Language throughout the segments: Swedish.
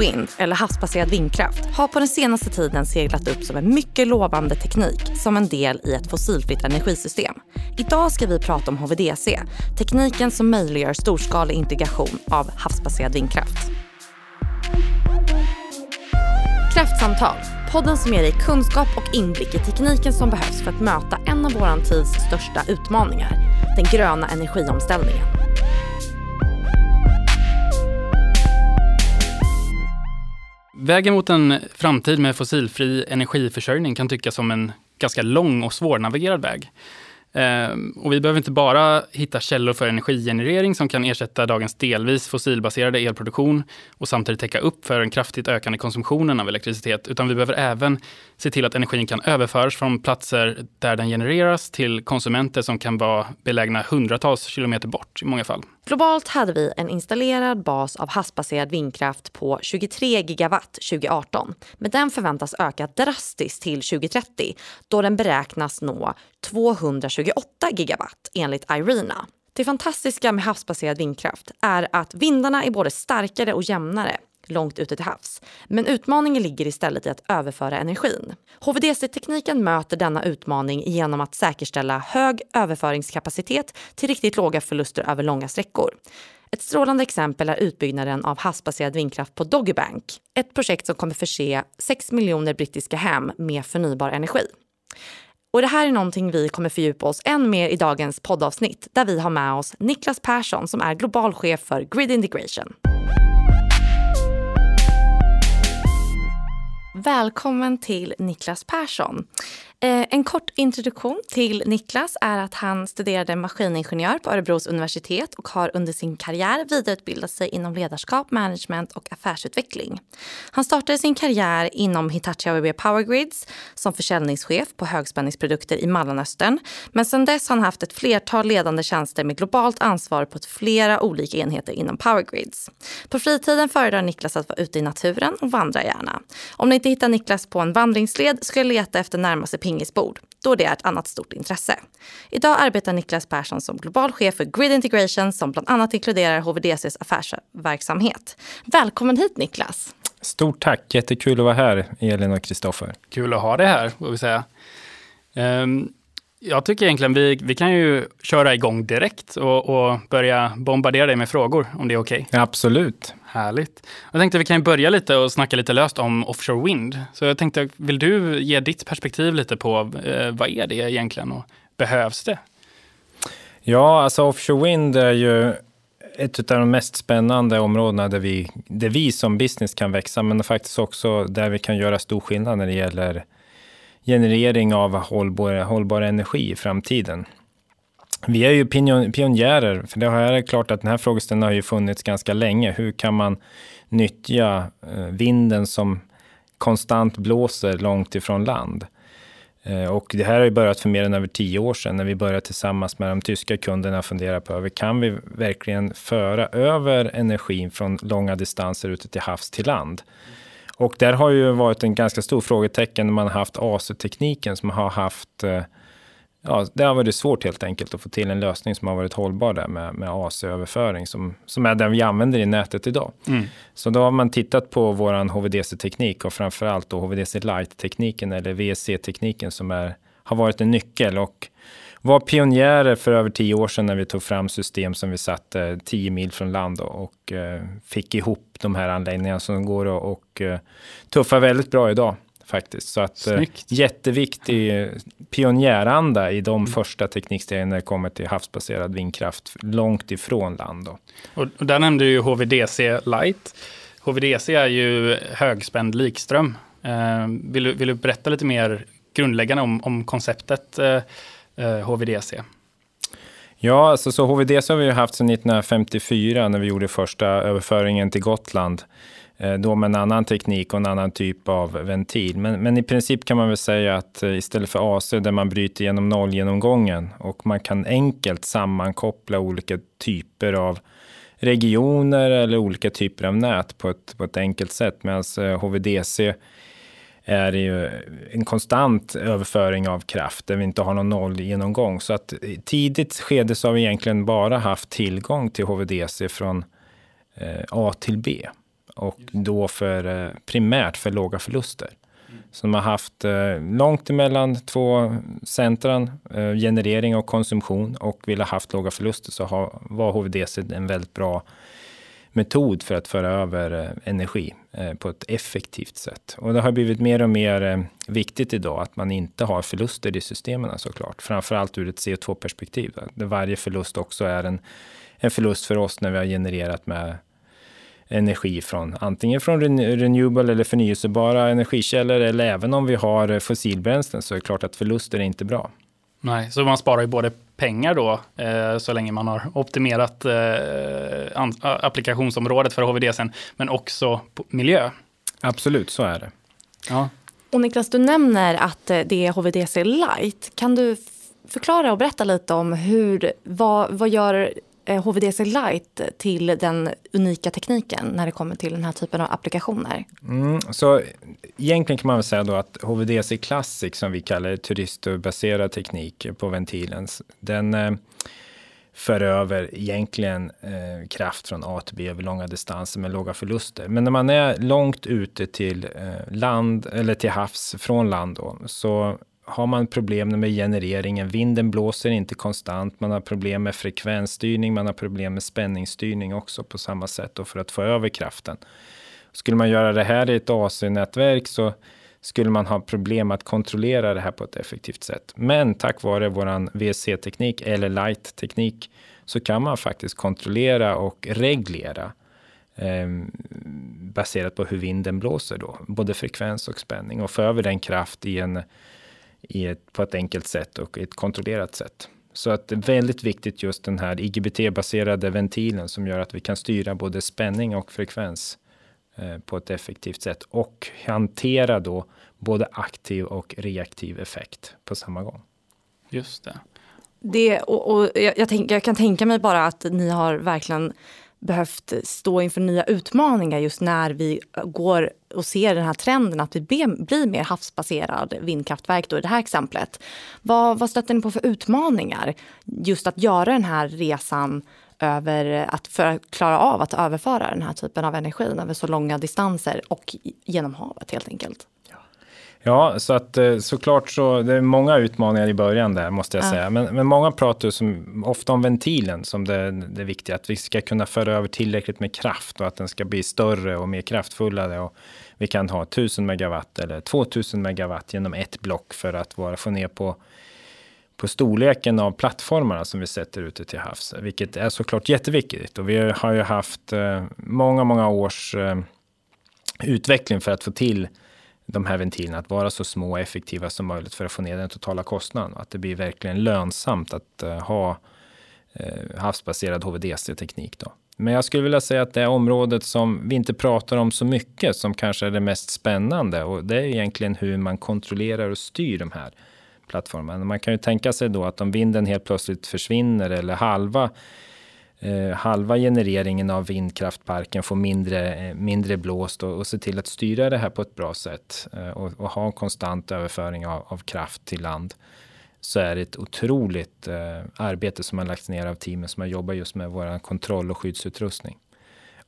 Wind, eller havsbaserad vindkraft, har på den senaste tiden seglat upp som en mycket lovande teknik som en del i ett fossilfritt energisystem. Idag ska vi prata om HVDC, tekniken som möjliggör storskalig integration av havsbaserad vindkraft. Kraftsamtal, podden som ger dig kunskap och inblick i tekniken som behövs för att möta en av vår tids största utmaningar, den gröna energiomställningen. Vägen mot en framtid med fossilfri energiförsörjning kan tyckas som en ganska lång och svårnavigerad väg. Eh, och vi behöver inte bara hitta källor för energigenerering som kan ersätta dagens delvis fossilbaserade elproduktion och samtidigt täcka upp för den kraftigt ökande konsumtionen av elektricitet, utan vi behöver även se till att energin kan överföras från platser där den genereras till konsumenter som kan vara belägna hundratals kilometer bort i många fall. Globalt hade vi en installerad bas av havsbaserad vindkraft på 23 gigawatt 2018. Men den förväntas öka drastiskt till 2030 då den beräknas nå 228 gigawatt enligt Irena. Det fantastiska med havsbaserad vindkraft är att vindarna är både starkare och jämnare långt ute till havs. Men utmaningen ligger istället i att överföra energin. HVDC-tekniken möter denna utmaning genom att säkerställa hög överföringskapacitet till riktigt låga förluster över långa sträckor. Ett strålande exempel är utbyggnaden av havsbaserad vindkraft på Doggerbank. Ett projekt som kommer förse 6 miljoner brittiska hem med förnybar energi. Och det här är någonting vi kommer fördjupa oss än mer i dagens poddavsnitt där vi har med oss Niklas Persson som är global chef för Grid Integration. Välkommen till Niklas Persson. Eh, en kort introduktion till Niklas är att han studerade maskiningenjör på Örebros universitet och har under sin karriär vidareutbildat sig inom ledarskap, management och affärsutveckling. Han startade sin karriär inom Hitachi ABB Power Grids som försäljningschef på högspänningsprodukter i Mellanöstern. Men sedan dess har han haft ett flertal ledande tjänster med globalt ansvar på flera olika enheter inom Power Grids. På fritiden föredrar Niklas att vara ute i naturen och vandra gärna. Om ni inte hittar Niklas på en vandringsled ska jag leta efter närmaste pingisbord, då det är ett annat stort intresse. Idag arbetar Niklas Persson som global chef för Grid Integration som bland annat inkluderar HVDCs affärsverksamhet. Välkommen hit Niklas! Stort tack, jättekul att vara här, Elin och Kristoffer. Kul att ha dig här, får vi säga. Um, jag tycker egentligen vi, vi kan ju köra igång direkt och, och börja bombardera dig med frågor, om det är okej. Okay. Absolut. Härligt. Jag tänkte vi kan börja lite och snacka lite löst om offshore wind. Så jag tänkte, vill du ge ditt perspektiv lite på eh, vad är det egentligen och behövs det? Ja, alltså offshore wind är ju ett av de mest spännande områdena där vi, där vi som business kan växa, men faktiskt också där vi kan göra stor skillnad när det gäller generering av hållbar, hållbar energi i framtiden. Vi är ju pionjärer, för det är klart att den här frågeställningen har ju funnits ganska länge. Hur kan man nyttja eh, vinden som konstant blåser långt ifrån land? Eh, och det här har ju börjat för mer än över tio år sedan när vi började tillsammans med de tyska kunderna fundera på över kan vi verkligen föra över energin från långa distanser ute till havs till land? Och där har ju varit en ganska stor frågetecken när man har haft ASU-tekniken som har haft eh, Ja, det har varit svårt helt enkelt att få till en lösning som har varit hållbar där med, med AC-överföring som, som är den vi använder i nätet idag. Mm. Så då har man tittat på våran HVDC-teknik och framförallt då HVDC Light-tekniken eller VSC-tekniken som är, har varit en nyckel och var pionjärer för över tio år sedan när vi tog fram system som vi satte tio mil från land och eh, fick ihop de här anläggningarna som går och, och uh, tuffar väldigt bra idag faktiskt. Så att uh, jätteviktig pionjäranda i de mm. första teknikstegen när det kommer till havsbaserad vindkraft långt ifrån land. Då. Och, och där nämnde du HVDC Light. HVDC är ju högspänd likström. Uh, vill, du, vill du berätta lite mer grundläggande om, om konceptet HVDC? Ja, alltså, så HVDC har vi haft sedan 1954 när vi gjorde första överföringen till Gotland. Eh, då med en annan teknik och en annan typ av ventil. Men, men i princip kan man väl säga att eh, istället för AC där man bryter genom nollgenomgången och man kan enkelt sammankoppla olika typer av regioner eller olika typer av nät på ett, på ett enkelt sätt. Medan eh, HVDC är det ju en konstant överföring av kraft där vi inte har någon nollgenomgång. Så att i tidigt skede så har vi egentligen bara haft tillgång till HVDC från A till B och då för, eh, primärt för låga förluster. Så de har haft eh, långt emellan två centran, eh, generering och konsumtion och vill ha haft låga förluster så var HVDC en väldigt bra metod för att föra över energi på ett effektivt sätt. Och det har blivit mer och mer viktigt idag att man inte har förluster i systemen såklart. Framförallt ur ett CO2-perspektiv. Där varje förlust också är en, en förlust för oss när vi har genererat med energi från antingen från renewable eller förnyelsebara energikällor eller även om vi har fossilbränslen så är det klart att förluster är inte bra. Nej, så man sparar ju både pengar då, eh, så länge man har optimerat eh, applikationsområdet för HVDC, men också miljö. Absolut, så är det. Ja. Och Niklas, du nämner att eh, det är HVDC Light. Kan du förklara och berätta lite om hur, vad, vad gör Eh, HVDC Lite Light till den unika tekniken när det kommer till den här typen av applikationer? Mm, så egentligen kan man väl säga då att HVDC Classic som vi kallar det, turistbaserad teknik på ventilen, den eh, för över egentligen eh, kraft från A till B över långa distanser med låga förluster. Men när man är långt ute till eh, land eller till havs från land då, så har man problem med genereringen. Vinden blåser inte konstant. Man har problem med frekvensstyrning. Man har problem med spänningsstyrning också på samma sätt och för att få över kraften. Skulle man göra det här i ett AC-nätverk så skulle man ha problem att kontrollera det här på ett effektivt sätt. Men tack vare våran VC-teknik eller light-teknik så kan man faktiskt kontrollera och reglera eh, baserat på hur vinden blåser då, både frekvens och spänning och få över den kraft i en i ett, på ett enkelt sätt och ett kontrollerat sätt. Så att det är väldigt viktigt just den här IGBT-baserade ventilen som gör att vi kan styra både spänning och frekvens eh, på ett effektivt sätt och hantera då både aktiv och reaktiv effekt på samma gång. Just det. det och, och jag, jag, tänk, jag kan tänka mig bara att ni har verkligen behövt stå inför nya utmaningar just när vi går och ser den här trenden att vi blir mer havsbaserad vindkraftverk då i det här exemplet. Vad, vad stöter ni på för utmaningar just att göra den här resan över att för att klara av att överföra den här typen av energi över så långa distanser och genom havet helt enkelt? Ja, så att eh, såklart så det är många utmaningar i början där måste jag ja. säga. Men, men många pratar som, ofta om ventilen som det, det viktiga. Att vi ska kunna föra över tillräckligt med kraft och att den ska bli större och mer kraftfullare. Och vi kan ha 1000 megawatt eller 2000 megawatt genom ett block för att vara, få ner på på storleken av plattformarna som vi sätter ute till havs, vilket är såklart jätteviktigt. Och vi har ju haft eh, många, många års eh, utveckling för att få till de här ventilerna att vara så små och effektiva som möjligt för att få ner den totala kostnaden. Att det blir verkligen lönsamt att eh, ha eh, havsbaserad HVDC-teknik. Då. Men jag skulle vilja säga att det är området som vi inte pratar om så mycket, som kanske är det mest spännande. Och det är egentligen hur man kontrollerar och styr de här plattformarna. Man kan ju tänka sig då att om vinden helt plötsligt försvinner eller halva halva genereringen av vindkraftparken får mindre, eh, mindre blåst och, och se till att styra det här på ett bra sätt eh, och, och, ha en konstant överföring av, av, kraft till land så är det ett otroligt eh, arbete som har lagts ner av teamen som har jobbat just med vår kontroll och skyddsutrustning.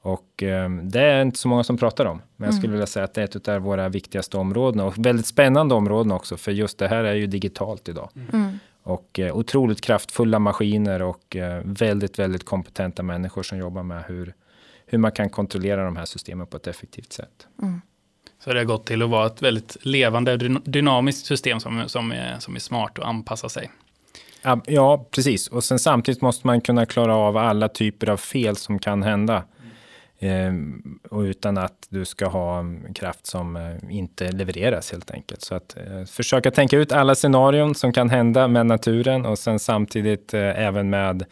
Och eh, det är inte så många som pratar om, men jag skulle mm. vilja säga att det är ett av våra viktigaste områden och väldigt spännande områden också, för just det här är ju digitalt idag. Mm. Och eh, otroligt kraftfulla maskiner och eh, väldigt, väldigt kompetenta människor som jobbar med hur, hur man kan kontrollera de här systemen på ett effektivt sätt. Mm. Så det har gått till att vara ett väldigt levande dynamiskt system som, som, är, som är smart och anpassar sig. Ja, precis. Och sen samtidigt måste man kunna klara av alla typer av fel som kan hända. Ehm, och utan att du ska ha kraft som eh, inte levereras helt enkelt. Så att eh, försöka tänka ut alla scenarion som kan hända med naturen och sen samtidigt eh, även med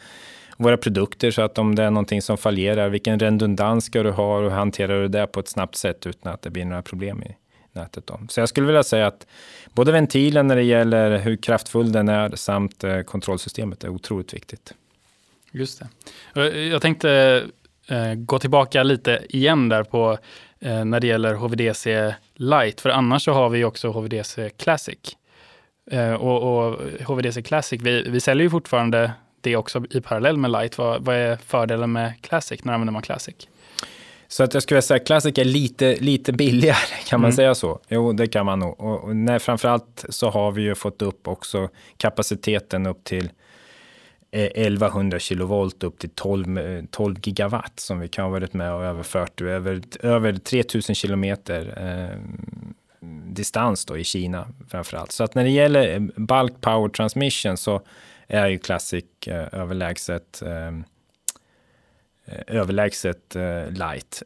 våra produkter så att om det är någonting som fallerar, vilken redundans ska du ha och hur hanterar du det på ett snabbt sätt utan att det blir några problem i nätet. Då. Så jag skulle vilja säga att både ventilen när det gäller hur kraftfull den är samt eh, kontrollsystemet är otroligt viktigt. Just det. Eh, jag tänkte eh, gå tillbaka lite igen där på eh, när det gäller HVDC Lite, för annars så har vi också HVDC Classic. Eh, och, och, HVDC Classic, vi, vi säljer ju fortfarande det också i parallell med Lite. Vad, vad är fördelen med Classic? När använder man Classic? Så att jag skulle säga att Classic är lite, lite billigare, kan man Mm. säga så? Jo, det kan man nog. Och, och när, framförallt så har vi ju fått upp också kapaciteten upp till Eh, 1100 kilovolt upp till 12, 12 eh, gigawatt som vi kan ha varit med och överfört över, över 3000 kilometer eh, distans då i Kina framförallt. Så att när det gäller eh, bulk power transmission så är ju Classic eh, överlägset eh, överlägset eh, light.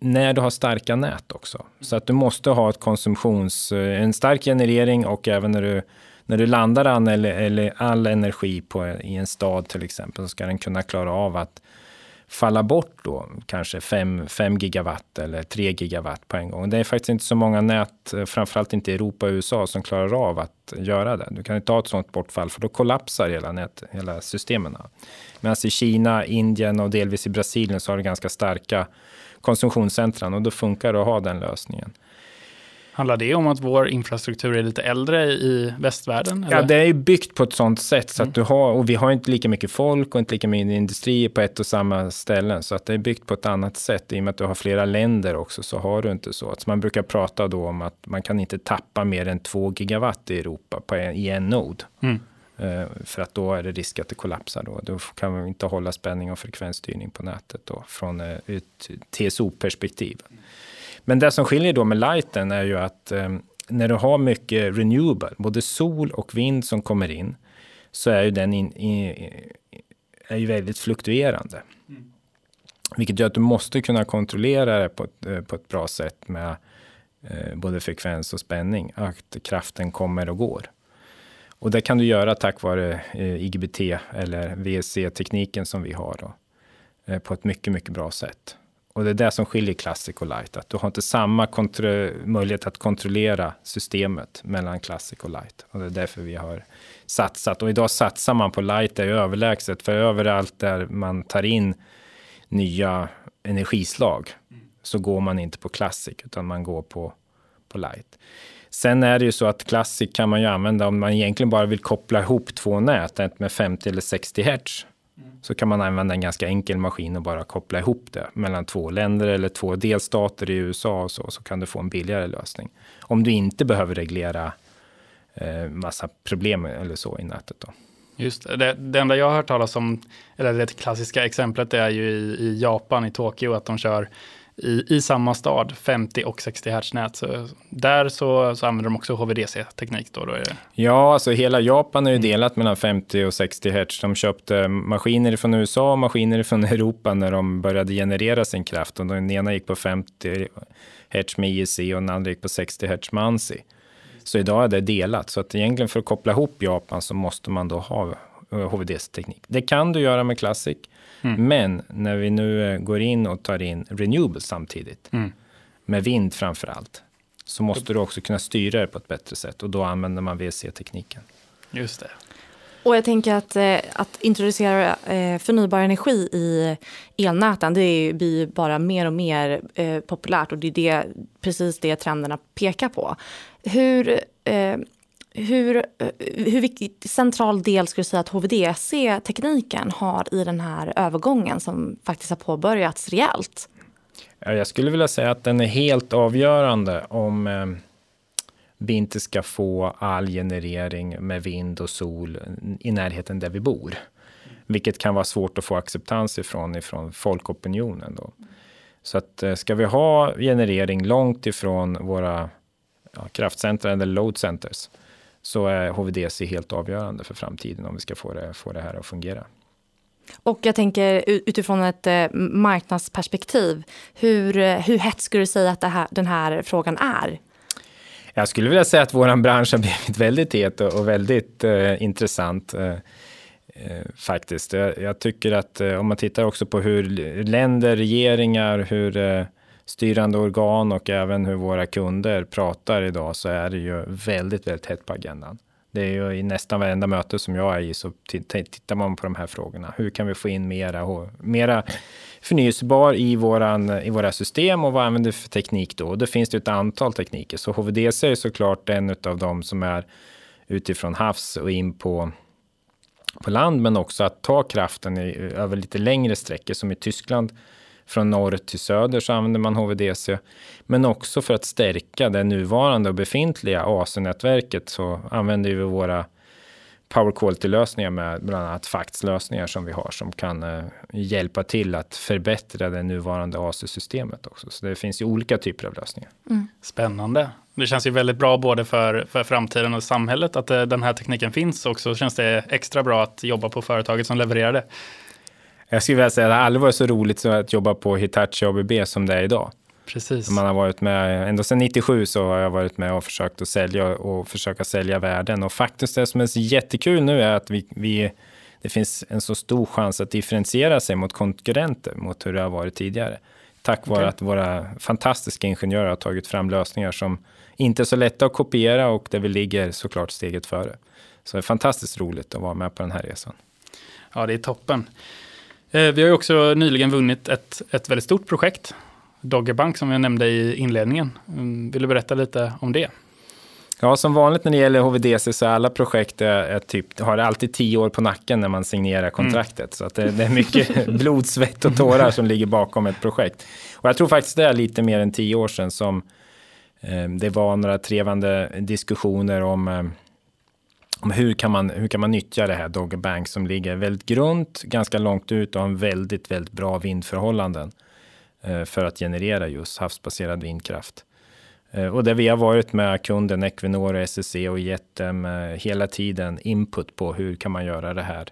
När du har starka nät också. Så att du måste ha ett konsumtions, en stark generering och även när du, när du landar an eller, eller all energi på, i en stad till exempel så ska den kunna klara av att falla bort då kanske 5 gigawatt eller 3 gigawatt på en gång. Det är faktiskt inte så många nät, framförallt inte i Europa och USA, som klarar av att göra det. Du kan inte ha ett sådant bortfall för då kollapsar hela, nät, hela systemen. Medan i Kina, Indien och delvis i Brasilien så har du ganska starka konsumtionscentran och då funkar det att ha den lösningen. Handlar det om att vår infrastruktur är lite äldre i västvärlden? Ja, eller? det är byggt på ett sådant sätt så att du har, och vi har inte lika mycket folk och inte lika mycket industrier på ett och samma ställen. Så att det är byggt på ett annat sätt. I och med att du har flera länder också så har du inte så. så man brukar prata då om att man kan inte tappa mer än två gigawatt i Europa på en, i en nod. Mm. Eh, För att då är det risk att det kollapsar då. Då kan vi inte hålla spänning och frekvensstyrning på nätet då från eh, ett TSO-perspektiv. Men det som skiljer då med lighten är ju att eh, när du har mycket renewable, både sol och vind som kommer in, så är ju den in, i, är ju väldigt fluktuerande. Vilket gör att du måste kunna kontrollera det på ett, eh, på ett bra sätt med eh, både frekvens och spänning, att kraften kommer och går. Och det kan du göra tack vare eh, IGBT eller VSC-tekniken som vi har då, eh, på ett mycket, mycket bra sätt. Och det är det som skiljer Classic och Light, att du har inte samma kontro- möjlighet att kontrollera systemet mellan Classic och Light. Och det är därför vi har satsat. Och idag satsar man på Light, det är överlägset, för överallt där man tar in nya energislag så går man inte på Classic, utan man går på, på Light. Sen är det ju så att Classic kan man ju använda om man egentligen bara vill koppla ihop två nät, ett med 50 eller 60 hertz. Så kan man använda en ganska enkel maskin och bara koppla ihop det mellan två länder eller två delstater i USA och så, så kan du få en billigare lösning. Om du inte behöver reglera eh, massa problem eller så i nätet då. Just det. det. Det enda jag har hört talas om, eller det klassiska exemplet är ju i, i Japan, i Tokyo, att de kör i, i samma stad 50 och 60 Hz nät. Så där så, så använder de också HVDC-teknik. Då, då är det. Ja, alltså hela Japan är ju delat mellan 50 och 60 hertz. De köpte maskiner från USA och maskiner från Europa när de började generera sin kraft. Och den ena gick på 50 hertz med IEC och den andra gick på 60 hertz med ANSI. Så idag är det delat. Så att egentligen för att koppla ihop Japan så måste man då ha HVDC-teknik. Det kan du göra med Classic. Men när vi nu eh, går in och tar in renewables samtidigt, Mm. med vind framför allt, så måste du också kunna styra det på ett bättre sätt och då använder man VC-tekniken. Just det. Och jag tänker att, eh, att introducera eh, förnybar energi i elnäten, det blir ju bara mer och mer eh, populärt och det är det, precis det trenderna pekar på. Hur, eh, hur, eh, hur viktig central del skulle du säga att HVDC-tekniken har i den här övergången som faktiskt har påbörjats rejält? Jag skulle vilja säga att den är helt avgörande om eh, vi inte ska få all generering med vind och sol i närheten där vi bor. Vilket kan vara svårt att få acceptans ifrån, ifrån folkopinionen. Då. Så att eh, ska vi ha generering långt ifrån våra ja, kraftcentra eller load centers så är HVDC helt avgörande för framtiden om vi ska få det, få det här att fungera. Och jag tänker utifrån ett eh, marknadsperspektiv, hur, eh, hur hett skulle du säga att det här, den här frågan är? Jag skulle vilja säga att vår bransch har blivit väldigt het och, och väldigt eh, intressant. Eh, eh, faktiskt. Jag, jag tycker att eh, om man tittar också på hur länder, regeringar, hur eh, styrande organ och även hur våra kunder pratar idag så är det ju väldigt, väldigt hett på agendan. Det är ju i nästan varenda möte som jag är i så tittar man på de här frågorna. Hur kan vi få in mera, mera förnyelsebar i, våran, i våra system och vad använder vi för teknik då? Och då finns det ett antal tekniker. Så HVDC är såklart en av dem som är utifrån havs och in på, på land, men också att ta kraften i, över lite längre sträckor som i Tyskland från norr till söder så använder man HVDC. Men också för att stärka det nuvarande och befintliga AC-nätverket så använder vi våra power quality-lösningar med bland annat faxlösningar som vi har som kan eh, hjälpa till att förbättra det nuvarande AC-systemet också. Så det finns ju olika typer av lösningar. Mm. Spännande. Det känns ju väldigt bra både för, för framtiden och samhället att eh, den här tekniken finns och så känns det extra bra att jobba på företaget som levererar det. Jag skulle vilja säga att det aldrig varit så roligt att jobba på Hitachi ABB som det är idag. Precis. Man har varit med, ända sedan 97 så har jag varit med och försökt att sälja och försöka sälja värden. Och faktiskt det som är så jättekul nu är att vi, vi, det finns en så stor chans att differentiera sig mot konkurrenter mot hur det har varit tidigare. Tack vare okay. att våra fantastiska ingenjörer har tagit fram lösningar som inte är så lätta att kopiera och där vi ligger såklart steget före. Så det är fantastiskt roligt att vara med på den här resan. Ja, det är toppen. Eh, vi har ju också nyligen vunnit ett, ett väldigt stort projekt Doggerbank som jag nämnde i inledningen. Mm, vill du berätta lite om det? Ja, som vanligt när det gäller HVDC så är alla projekt är, är typ, har alltid tio år på nacken när man signerar kontraktet. Mm. Så att det, det, är mycket blod, svett och tårar som ligger bakom ett projekt. Och jag tror faktiskt det är lite mer än tio år sedan som eh, det var några trevande diskussioner om eh, om hur kan, man, hur kan man nyttja det här Dogger bank som ligger väldigt grunt, ganska långt ut och har en väldigt, väldigt bra vindförhållanden. Eh, för att generera just havsbaserad vindkraft. Eh, och där vi har varit med kunden Equinor och SSC och gett dem eh, hela tiden input på hur kan man göra det här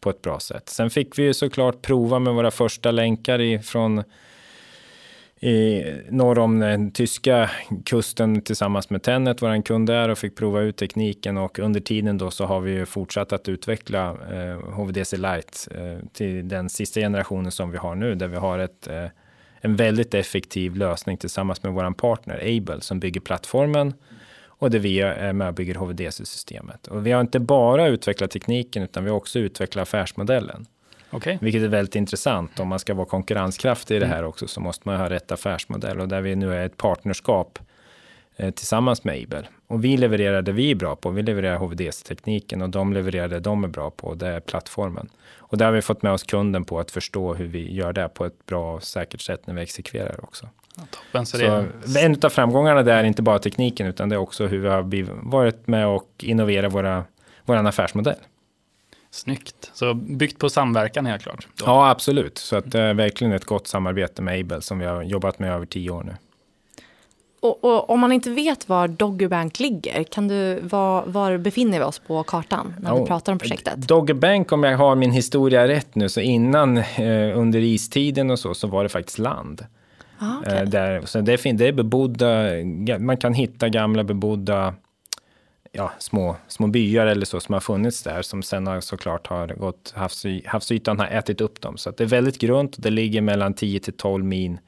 på ett bra sätt. Sen fick vi ju såklart prova med våra första länkar ifrån i norr om den tyska kusten tillsammans med Tennet, vår kund där, och fick prova ut tekniken. Och under tiden då så har vi ju fortsatt att utveckla eh, HVDC Lite eh, till den sista generationen som vi har nu, där vi har ett eh, en väldigt effektiv lösning tillsammans med vår partner Able som bygger plattformen och där vi eh, är med och bygger HVDC-systemet. Och vi har inte bara utvecklat tekniken utan vi har också utvecklat affärsmodellen. Okay. Vilket är väldigt intressant. Om man ska vara konkurrenskraftig i det här också så måste man ha rätt affärsmodell och där vi nu är ett partnerskap eh, tillsammans med Able. Och vi levererar det vi är bra på. Vi levererar HVDC-tekniken och de levererar det de är bra på. Det är plattformen. Och där har vi fått med oss kunden på att förstå hur vi gör det på ett bra och säkert sätt när vi exekverar också. Ja, toppen, så så det... En av framgångarna där är inte bara tekniken utan det är också hur vi har varit med och innoverat våra, vår affärsmodell. Snyggt. Så byggt på samverkan helt klart? Då. Ja, absolut. Så att det är verkligen ett gott samarbete med Able som vi har jobbat med över tio år nu. Och, och, om man inte vet var Doggerbank ligger, kan du, var, var befinner vi oss på kartan när oh, vi pratar om projektet? Doggerbank, om jag har min historia rätt nu, så innan eh, under istiden och så, så var det faktiskt land. Ah, okay. eh, där, så det, det är bebodda, man kan hitta gamla bebodda ja, små, små byar eller så som har funnits där som sen har såklart har gått, havsy, havsytan har ätit upp dem. Så det är väldigt grunt och det ligger mellan 10 till 12 min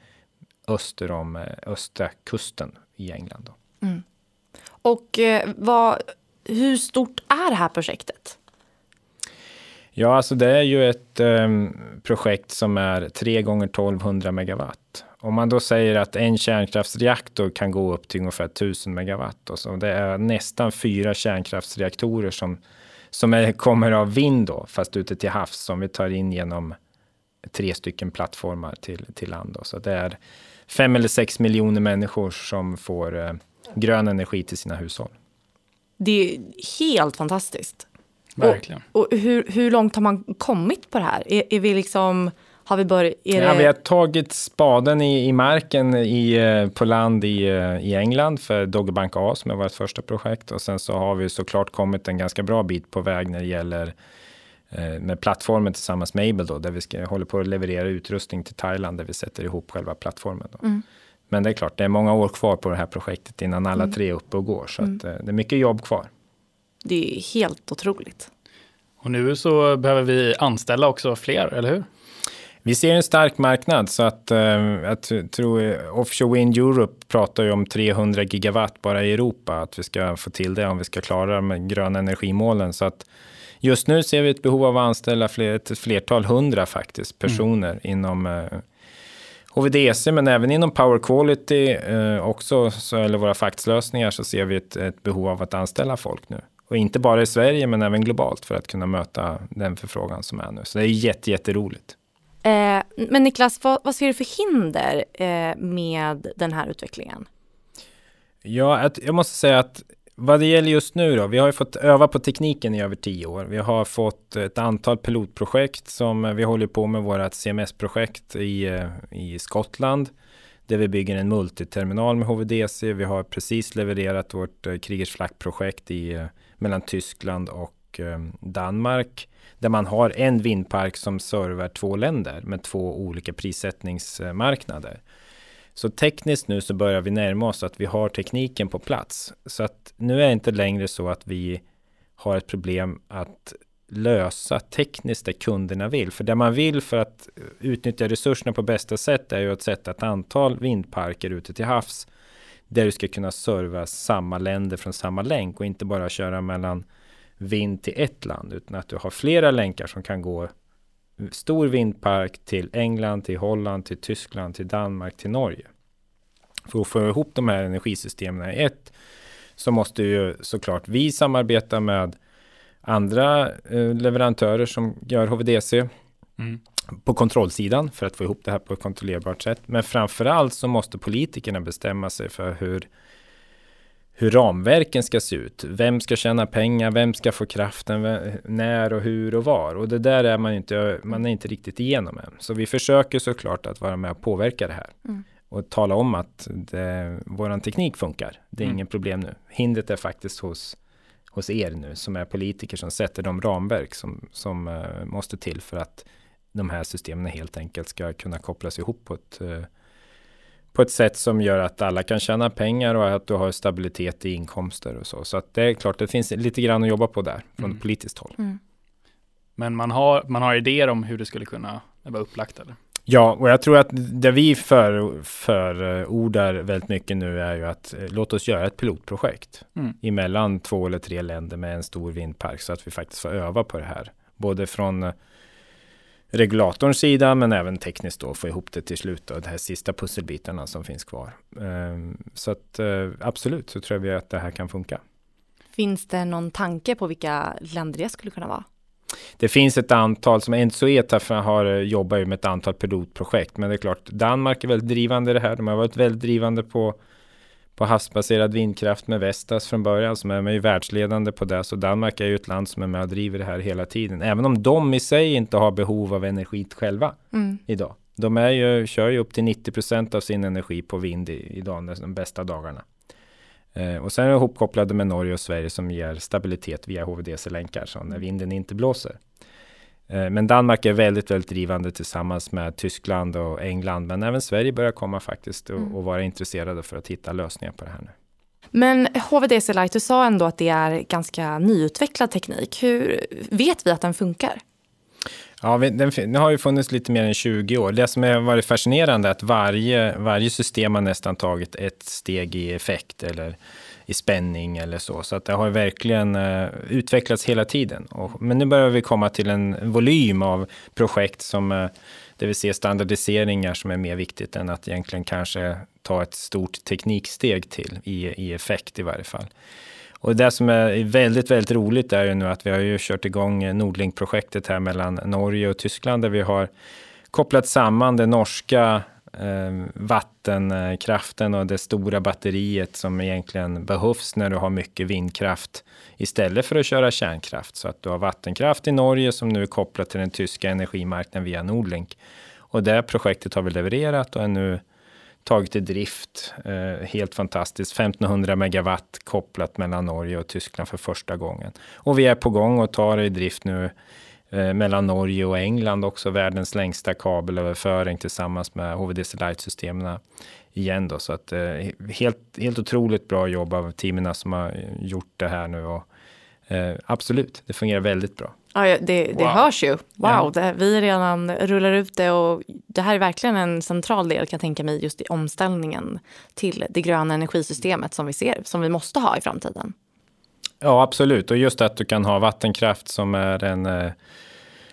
öster om eh, östra kusten i England. Mm. Och eh, vad, hur stort är det här projektet? Ja, alltså det är ju ett um, projekt som är 3 gånger 1200 megawatt. Om man då säger att en kärnkraftsreaktor kan gå upp till ungefär 1000 megawatt och så, det är nästan fyra kärnkraftsreaktorer som, som är, kommer av vind då, fast ute till havs som vi tar in genom tre stycken plattformar till, till land. Då. Så det är fem eller sex miljoner människor som får eh, grön energi till sina hushåll. Det är helt fantastiskt. Verkligen. Och, och hur, hur långt har man kommit på det här? Är, är vi liksom... Har vi, börjat, ja, det... vi har tagit spaden i, i marken i, eh, på land i, eh, i England för Doggerbank A som är vårt första projekt och sen så har vi såklart kommit en ganska bra bit på väg när det gäller Eh, med plattformen tillsammans med Able då, där vi ska, håller på att leverera utrustning till Thailand där vi sätter ihop själva plattformen. Mm. Men det är klart, det är många år kvar på det här projektet innan alla mm. tre är uppe och går, så mm. att, det är mycket jobb kvar. Det är helt otroligt. Och nu så behöver vi anställa också fler, eller hur? Vi ser en stark marknad så att eh, jag tror Offshore Wind Europe pratar ju om 300 gigawatt bara i Europa, att vi ska få till det om vi ska klara de gröna energimålen. Så att Just nu ser vi ett behov av att anställa fler, ett flertal hundra faktiskt, personer mm. inom eh, HVDC, men även inom Power Quality, eh, också, så, eller våra faxlösningar, så ser vi ett, ett, behov av att anställa folk nu. Och inte bara i Sverige, men även globalt för att kunna möta den förfrågan som är nu. Så det är jätte, jätteroligt. Eh, men Niklas, vad, vad, ser du för hinder eh, med den här utvecklingen? Ja, jag måste säga att vad det gäller just nu då, vi har ju fått öva på tekniken i över tio år. Vi har fått ett antal pilotprojekt som vi håller på med vårt CMS-projekt i, eh, i Skottland där vi bygger en multiterminal med HVDC. Vi har precis levererat vårt eh, Kriegers Kriegers projekt i, eh, mellan Tyskland och Eh, Danmark där man har en vindpark som servar två länder med två olika prissättningsmarknader. Så tekniskt nu så börjar vi närma oss att vi har tekniken på plats. Så att nu är det inte längre så att vi har ett problem att lösa tekniskt det kunderna vill. För det man vill för att eh, utnyttja resurserna på bästa sätt är ju att sätta ett antal vindparker ute till havs där du ska kunna serva samma länder från samma länk och inte bara köra mellan vind till ett land utan att du har flera länkar som kan gå stor vindpark till England, till Holland, till Tyskland, till Danmark, till Norge. För att få ihop de här energisystemen i ett så måste ju såklart vi samarbeta med andra eh, leverantörer som gör HVDC mm. på kontrollsidan för att få ihop det här på ett kontrollerbart sätt. Men framför allt så måste politikerna bestämma sig för hur hur ramverken ska se ut. Vem ska tjäna pengar? Vem ska få kraften? När och hur och var? Och det där är man inte, man är inte riktigt igenom än. Så vi försöker såklart att vara med och påverka det här. Mm. Och tala om att det, våran teknik funkar. Det är mm. ingen problem nu. Hindret är faktiskt hos, hos er nu som är politiker som sätter de ramverk som, som uh, måste till för att de här systemen helt enkelt ska kunna kopplas ihop på ett uh, på ett sätt som gör att alla kan tjäna pengar och att du har stabilitet i inkomster och så. Så att det är klart, det finns lite grann att jobba på där från mm. politiskt håll. Mm. Men man har, man har idéer om hur det skulle kunna vara upplagt eller? Ja, och jag tror att det vi för, förordar väldigt mycket nu är ju att eh, låt oss göra ett pilotprojekt mm. emellan två eller tre länder med en stor vindpark så att vi faktiskt får öva på det här. Både från regulatorns sida men även tekniskt då få ihop det till slut och de här sista pusselbitarna som finns kvar. Ehm, så att eh, absolut så tror vi att det här kan funka. Finns det någon tanke på vilka länder det skulle kunna vara? Det finns ett antal som Ensoeta har eh, jobbat med ett antal pilotprojekt, men det är klart Danmark är väldigt drivande i det här. De har varit väldigt drivande på på havsbaserad vindkraft med Vestas från början som är, är världsledande på det. Så Danmark är ju ett land som är med och driver det här hela tiden. Även om de i sig inte har behov av energi själva mm. idag. De är ju, kör ju upp till 90 procent av sin energi på vind idag, de bästa dagarna. Eh, och sen är de ihopkopplade med Norge och Sverige som ger stabilitet via HVDC-länkar, så när vinden inte blåser. Eh, men Danmark är väldigt, väldigt drivande tillsammans med Tyskland och England. Men även Sverige börjar komma faktiskt och, mm. och vara intresserade för att hitta lösningar på det här nu. Men HVDC Light, du sa ändå att det är ganska nyutvecklad teknik. Hur vet vi att den funkar? Ja, den, den har ju funnits lite mer än 20 år. Det som har varit fascinerande är att varje, varje system har nästan tagit ett steg i effekt eller i spänning eller så. Så att det har verkligen eh, utvecklats hela tiden. Och, men nu börjar vi komma till en volym av projekt som eh, det vill säga standardiseringar som är mer viktigt än att egentligen kanske ta ett stort tekniksteg till i, i effekt i varje fall. Och det som är väldigt, väldigt roligt är ju nu att vi har ju kört igång Nordlink-projektet här mellan Norge och Tyskland där vi har kopplat samman det norska Eh, vattenkraften och det stora batteriet som egentligen behövs när du har mycket vindkraft istället för att köra kärnkraft. Så att du har vattenkraft i Norge som nu är kopplat till den tyska energimarknaden via Nordlink. Och det projektet har vi levererat och är nu tagit i drift. Eh, helt fantastiskt. 1500 megawatt kopplat mellan Norge och Tyskland för första gången. Och vi är på gång och tar det i drift nu mellan Norge och England också. Världens längsta kabelöverföring tillsammans med HVDC Light-systemen igen då. Så att eh, helt, helt otroligt bra jobb av teamen som har gjort det här nu. Och, eh, absolut, det fungerar väldigt bra. Ja, det, det wow. hörs ju. Wow, ja. det, vi redan rullar ut det och det här är verkligen en central del kan jag tänka mig just i omställningen till det gröna energisystemet som vi ser, som vi måste ha i framtiden. Ja, absolut. Och just att du kan ha vattenkraft som är en, eh,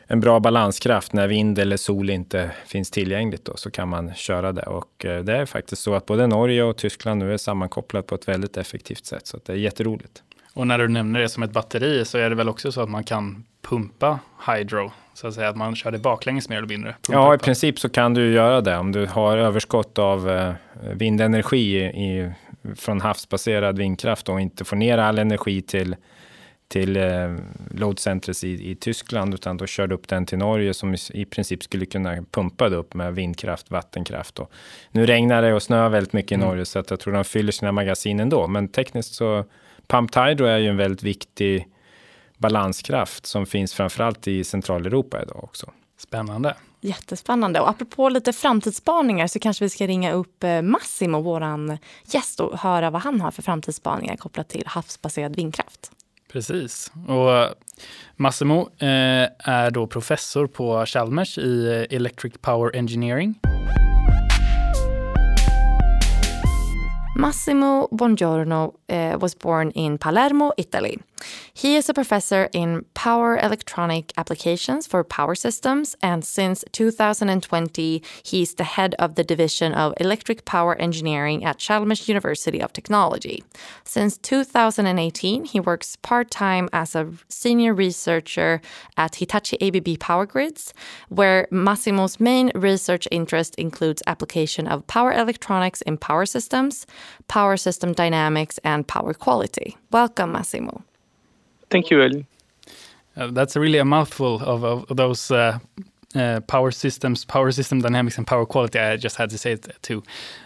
en bra balanskraft när vind eller sol inte finns tillgängligt då, så kan man köra det. Och eh, det är faktiskt så att både Norge och Tyskland nu är sammankopplat på ett väldigt effektivt sätt, så det är jätteroligt. Och när du nämner det som ett batteri så är det väl också så att man kan pumpa hydro? Så att säga att man kör det baklänges mer eller mindre? Ja, i princip så kan du göra det. Om du har överskott av eh, vindenergi i, från havsbaserad vindkraft och inte får ner all energi till till eh, load centers i, i Tyskland, utan då körde upp den till Norge som i, i princip skulle kunna pumpa det upp med vindkraft, vattenkraft. Och nu regnar det och snöar väldigt mycket mm. i Norge så att jag tror de fyller sina magasin ändå. Men tekniskt så, pumped hydro är ju en väldigt viktig balanskraft som finns framförallt i Centraleuropa idag också. Spännande. Jättespännande. Och apropå lite framtidsspaningar så kanske vi ska ringa upp eh, Massimo, vår gäst, och höra vad han har för framtidsspaningar kopplat till havsbaserad vindkraft. Precis. Och Massimo eh, är då professor på Chalmers i eh, Electric Power Engineering. Massimo Bongiorno was born in Palermo, Italy. He is a professor in power electronic applications for power systems, and since 2020, he's the head of the division of electric power engineering at Chalmers University of Technology. Since 2018, he works part time as a senior researcher at Hitachi ABB Power Grids, where Massimo's main research interest includes application of power electronics in power systems, power system dynamics, and power quality. Welcome, Massimo. Thank you, Ellie. Uh, that's really a mouthful of, of those uh, uh, power systems, power system dynamics, and power quality. I just had to say it too.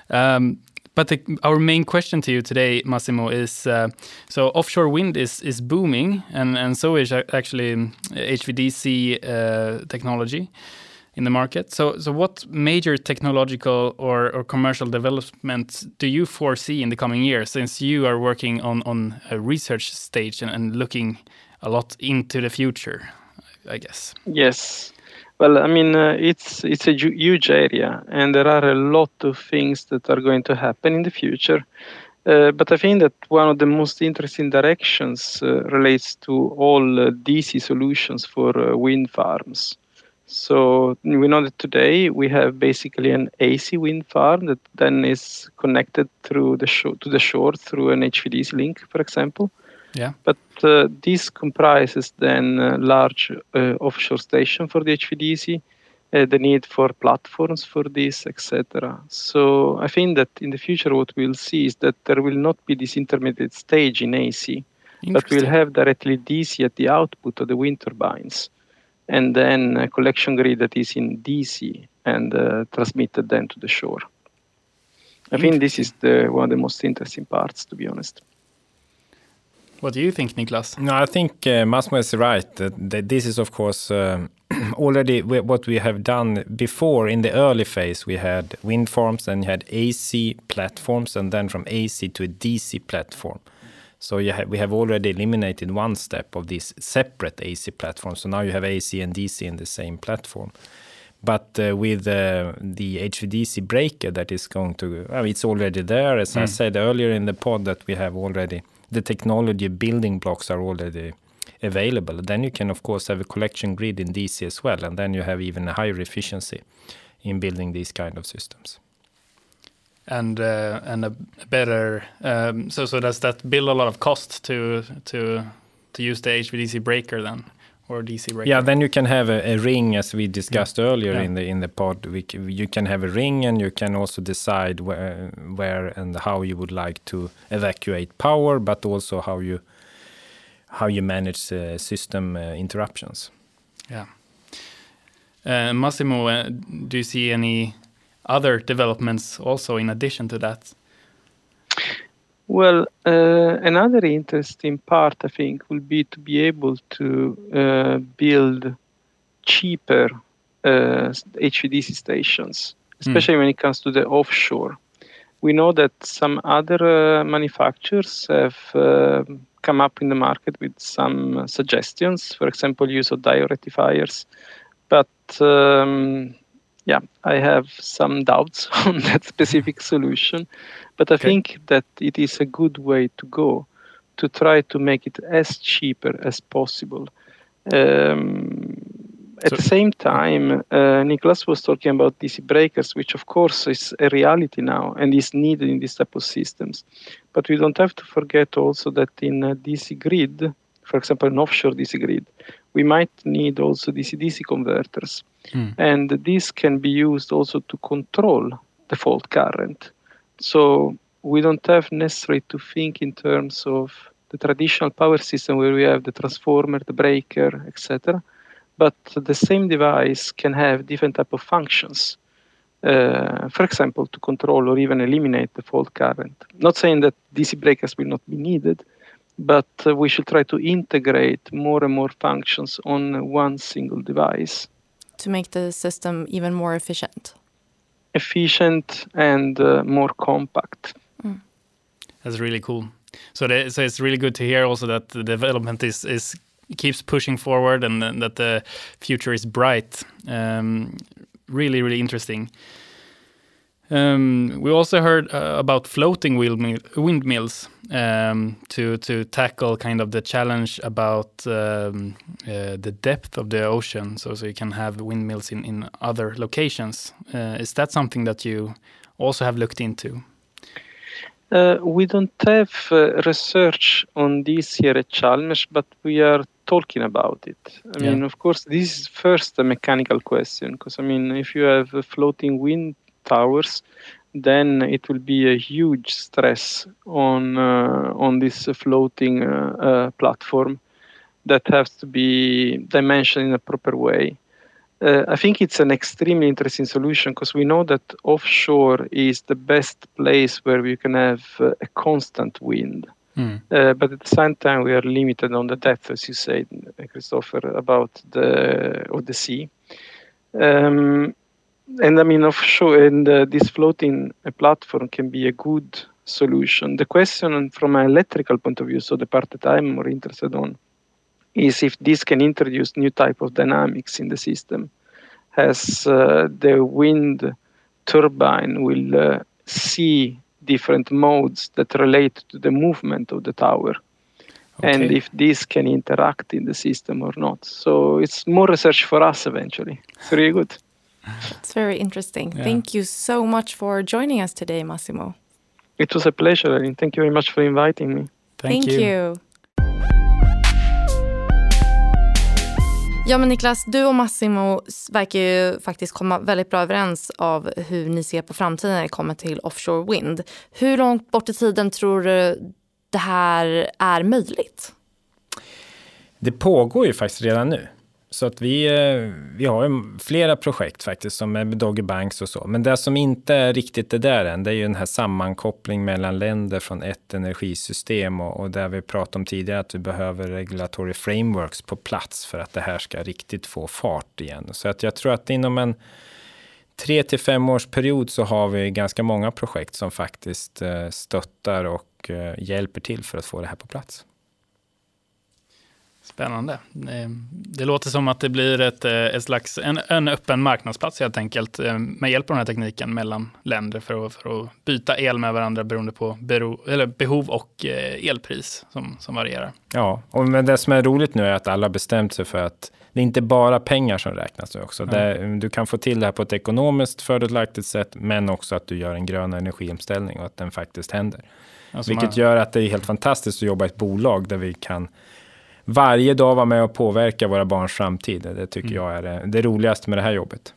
Um, but the, our main question to you today, Massimo, is uh, so offshore wind is is booming, and and so is actually HVDC uh, technology in the market. So, so what major technological or, or commercial developments do you foresee in the coming years, since you are working on, on a research stage and, and looking a lot into the future, I guess? Yes. Well, I mean, uh, it's it's a huge area, and there are a lot of things that are going to happen in the future. Uh, but I think that one of the most interesting directions uh, relates to all uh, DC solutions for uh, wind farms. So we know that today we have basically an AC wind farm that then is connected through the shore, to the shore through an HVDC link, for example. Yeah. But uh, this comprises then a large uh, offshore station for the HVDC, uh, the need for platforms for this, etc. So I think that in the future what we'll see is that there will not be this intermediate stage in AC, but we'll have directly DC at the output of the wind turbines and then a collection grid that is in DC and uh, transmitted then to the shore. I think this is the, one of the most interesting parts, to be honest. What do you think, Niklas? No, I think uh, Massimo is right. That, that this is, of course, um, already what we have done before. In the early phase, we had wind farms, and you had AC platforms, and then from AC to a DC platform. So have, we have already eliminated one step of this separate AC platform. So now you have AC and DC in the same platform. But uh, with uh, the HVDC breaker that is going to, well, it's already there. As mm. I said earlier in the pod, that we have already the technology building blocks are already available. Then you can, of course, have a collection grid in DC as well, and then you have even a higher efficiency in building these kind of systems and uh, and a better um, so so does that build a lot of cost to to to use the HVDC breaker then or DC breaker? Yeah, then you can have a, a ring as we discussed yeah. earlier yeah. in the in the pod. We, you can have a ring and you can also decide where where and how you would like to evacuate power, but also how you how you manage uh, system uh, interruptions. Yeah. Uh, Massimo, uh, do you see any other developments also in addition to that? Well, uh, another interesting part, I think, will be to be able to uh, build cheaper uh, HVDC stations, especially mm. when it comes to the offshore. We know that some other uh, manufacturers have uh, come up in the market with some suggestions, for example, use of diode rectifiers. But um, yeah, I have some doubts on that specific solution, but I okay. think that it is a good way to go to try to make it as cheaper as possible. Um, at so, the same time, uh, Nicholas was talking about DC breakers, which of course is a reality now and is needed in this type of systems. But we don't have to forget also that in a DC grid, for example, an offshore DC grid, we might need also DC-DC converters. Mm. And this can be used also to control the fault current. So we don't have necessarily to think in terms of the traditional power system where we have the transformer, the breaker, etc. But the same device can have different type of functions. Uh, for example, to control or even eliminate the fault current. Not saying that DC breakers will not be needed, but uh, we should try to integrate more and more functions on one single device. To make the system even more efficient. Efficient and uh, more compact. Mm. That's really cool. So, the, so it's really good to hear also that the development is is keeps pushing forward and, and that the future is bright. Um, really, really interesting. Um, we also heard uh, about floating windmills um, to to tackle kind of the challenge about um, uh, the depth of the ocean. So so you can have windmills in in other locations. Uh, is that something that you also have looked into? Uh, we don't have uh, research on this here at Chalmers, but we are talking about it. I yeah. mean, of course, this is first a mechanical question because I mean, if you have a floating wind towers, then it will be a huge stress on uh, on this floating uh, uh, platform that has to be dimensioned in a proper way. Uh, I think it's an extremely interesting solution because we know that offshore is the best place where we can have uh, a constant wind. Mm. Uh, but at the same time, we are limited on the depth, as you said, Christopher, about the of the sea. Um, and I mean, offshore and uh, this floating uh, platform can be a good solution. The question from an electrical point of view, so the part that I'm more interested on, is if this can introduce new type of dynamics in the system. As uh, the wind turbine will uh, see different modes that relate to the movement of the tower. Okay. and if this can interact in the system or not. So it's more research for us eventually. It's really good it's very interesting yeah. thank you so much for joining us today massimo it was a pleasure and thank you very much for inviting me thank, thank you. you. Ja men Niklas, du och Massimo verkar ju faktiskt komma väldigt bra överens av hur ni ser på framtiden när det kommer till offshore wind. Hur långt bort i tiden tror du det här är möjligt? Det pågår ju faktiskt redan nu. Så att vi, eh, vi har ju flera projekt faktiskt som är med Doggy Banks och så. Men det som inte är riktigt det där än, det är ju den här sammankoppling mellan länder från ett energisystem och, och där vi pratade om tidigare att vi behöver regulatory frameworks på plats för att det här ska riktigt få fart igen. Så att jag tror att inom en tre till fem års period så har vi ganska många projekt som faktiskt eh, stöttar och eh, hjälper till för att få det här på plats. Spännande. Det låter som att det blir ett, eh, ett slags, en, en öppen marknadsplats helt enkelt eh, med hjälp av den här tekniken mellan länder för att, för att byta el med varandra beroende på bero, eller behov och eh, elpris som, som varierar. Ja, och men det som är roligt nu är att alla bestämt sig för att det är inte bara pengar som räknas nu också. Mm. Det, du kan få till det här på ett ekonomiskt fördelaktigt sätt, men också att du gör en grön energiomställning och att den faktiskt händer. Alltså Vilket man... gör att det är helt fantastiskt att jobba i ett bolag där vi kan varje dag vara med och påverka våra barns framtid. Det tycker mm. jag är det, det roligaste med det här jobbet.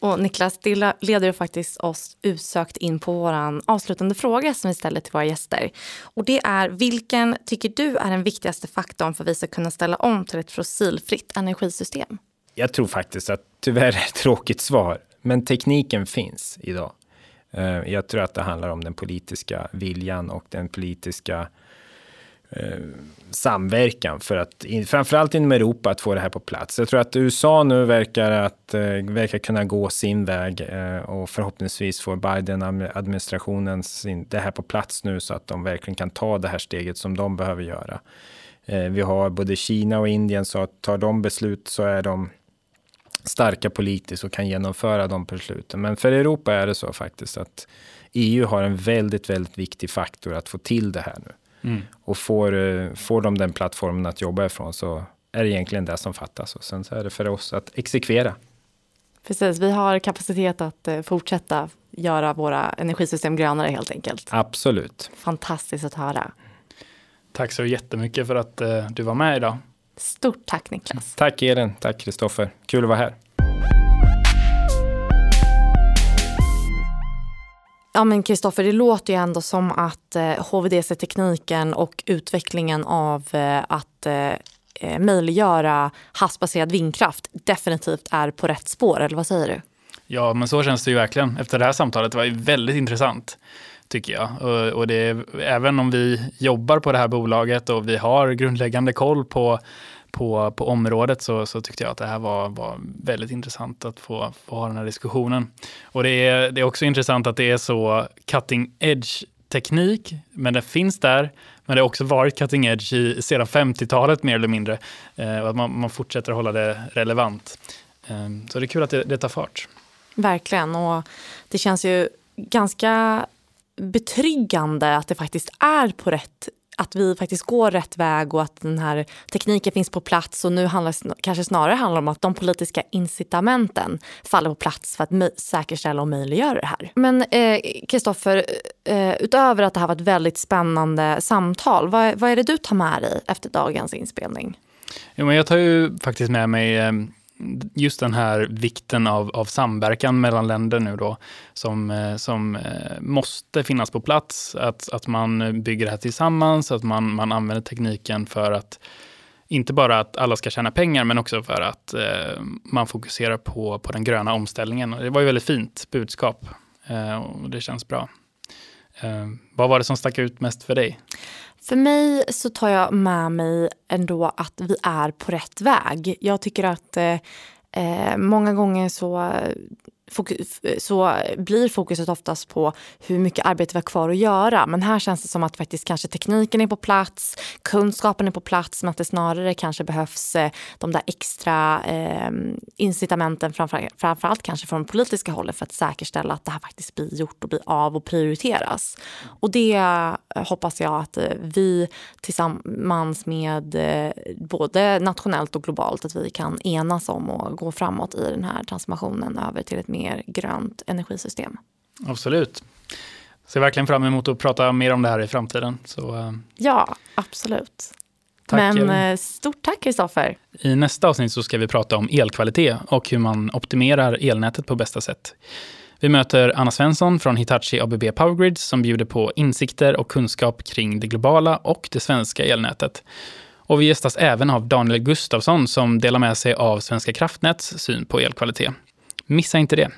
Och Niklas, det leder faktiskt oss utsökt in på vår avslutande fråga som vi ställer till våra gäster. Och det är, vilken tycker du är den viktigaste faktorn för att vi ska kunna ställa om till ett fossilfritt energisystem? Jag tror faktiskt att, tyvärr är ett tråkigt svar, men tekniken finns idag. Eh, jag tror att det handlar om den politiska viljan och den politiska Eh, samverkan för att framförallt inom Europa att få det här på plats. Jag tror att USA nu verkar att eh, verkar kunna gå sin väg eh, och förhoppningsvis får Biden administrationen sin, det här på plats nu så att de verkligen kan ta det här steget som de behöver göra. Vi har både Kina och Indien så att tar de beslut så är de starka politiskt och kan genomföra de besluten. Men för Europa är det så faktiskt att EU har en väldigt, väldigt viktig faktor att få till det här nu. Mm. Och får, eh, får de den plattformen att jobba ifrån så är det egentligen det som fattas. Och sen så är det för oss att exekvera. Precis, vi har kapacitet att eh, fortsätta göra våra energisystem grönare helt enkelt. Absolut. Fantastiskt att höra. Tack så jättemycket för att eh, du var med idag. Stort tack Niklas. Tack Elin, tack Kristoffer. Kul att vara här. Ja men Kristoffer, det låter ju ändå som att eh, HVDC-tekniken och utvecklingen av eh, att eh, eh, möjliggöra havsbaserad vindkraft definitivt är på rätt spår, eller vad säger du? Ja, men så känns det ju verkligen efter det här samtalet. Det var ju väldigt intressant tycker jag. Och, och det, även om vi jobbar på det här bolaget och vi har grundläggande koll på på, på området så, så tyckte jag att det här var, var väldigt intressant att få, få ha den här diskussionen. Och det är, det är också intressant att det är så cutting edge teknik, men det finns där. Men det har också varit cutting edge i, sedan 50-talet mer eller mindre. Eh, och att man, man fortsätter hålla det relevant. Eh, så det är kul att det, det tar fart. Verkligen, och det känns ju ganska betryggande att det faktiskt är på rätt att vi faktiskt går rätt väg och att den här tekniken finns på plats och nu handlar kanske snarare handlar om att de politiska incitamenten faller på plats för att säkerställa och möjliggöra det här. Men eh, Kristoffer, eh, eh, utöver att det här var ett väldigt spännande samtal, vad, vad är det du tar med dig efter dagens inspelning? Jo, men jag tar ju faktiskt med mig eh, just den här vikten av, av samverkan mellan länder nu då, som, eh, som eh, måste finnas på plats. Att, att man bygger det här tillsammans, att man, man använder tekniken för att inte bara att alla ska tjäna pengar, men också för att eh, man fokuserar på, på den gröna omställningen. Det var ju väldigt fint budskap eh, och det känns bra. Eh, vad var det som stack ut mest för dig? För mig så tar jag med mig ändå att vi är på rätt väg. Jag tycker att eh, eh många gånger så så blir fokuset oftast på hur mycket arbete vi har kvar att göra. Men här känns det som att faktiskt kanske tekniken är på plats, kunskapen är på plats, men att det snarare kanske behövs eh, de där extra eh, incitamenten, framför, framförallt kanske från politiska hållet för att säkerställa att det här faktiskt blir gjort och blir av och prioriteras. Och det eh, hoppas jag att eh, vi tillsammans med både nationellt och globalt att vi kan enas om och gå framåt i den här transformationen över till ett mer mer grönt energisystem. Absolut. Ser verkligen fram emot att prata mer om det här i framtiden. Så, uh... Ja, absolut. Tack, Men Elin. Eh, stort tack Kristoffer. I nästa avsnitt så ska vi prata om elkvalitet och hur man optimerar elnätet på bästa sätt. Vi möter Anna Svensson från Hitachi ABB Powergrids som bjuder på insikter och kunskap kring det globala och det svenska elnätet. Och vi gästas även av Daniel Gustafsson som delar med sig av Svenska kraftnäts syn på elkvalitet. Missa inte det.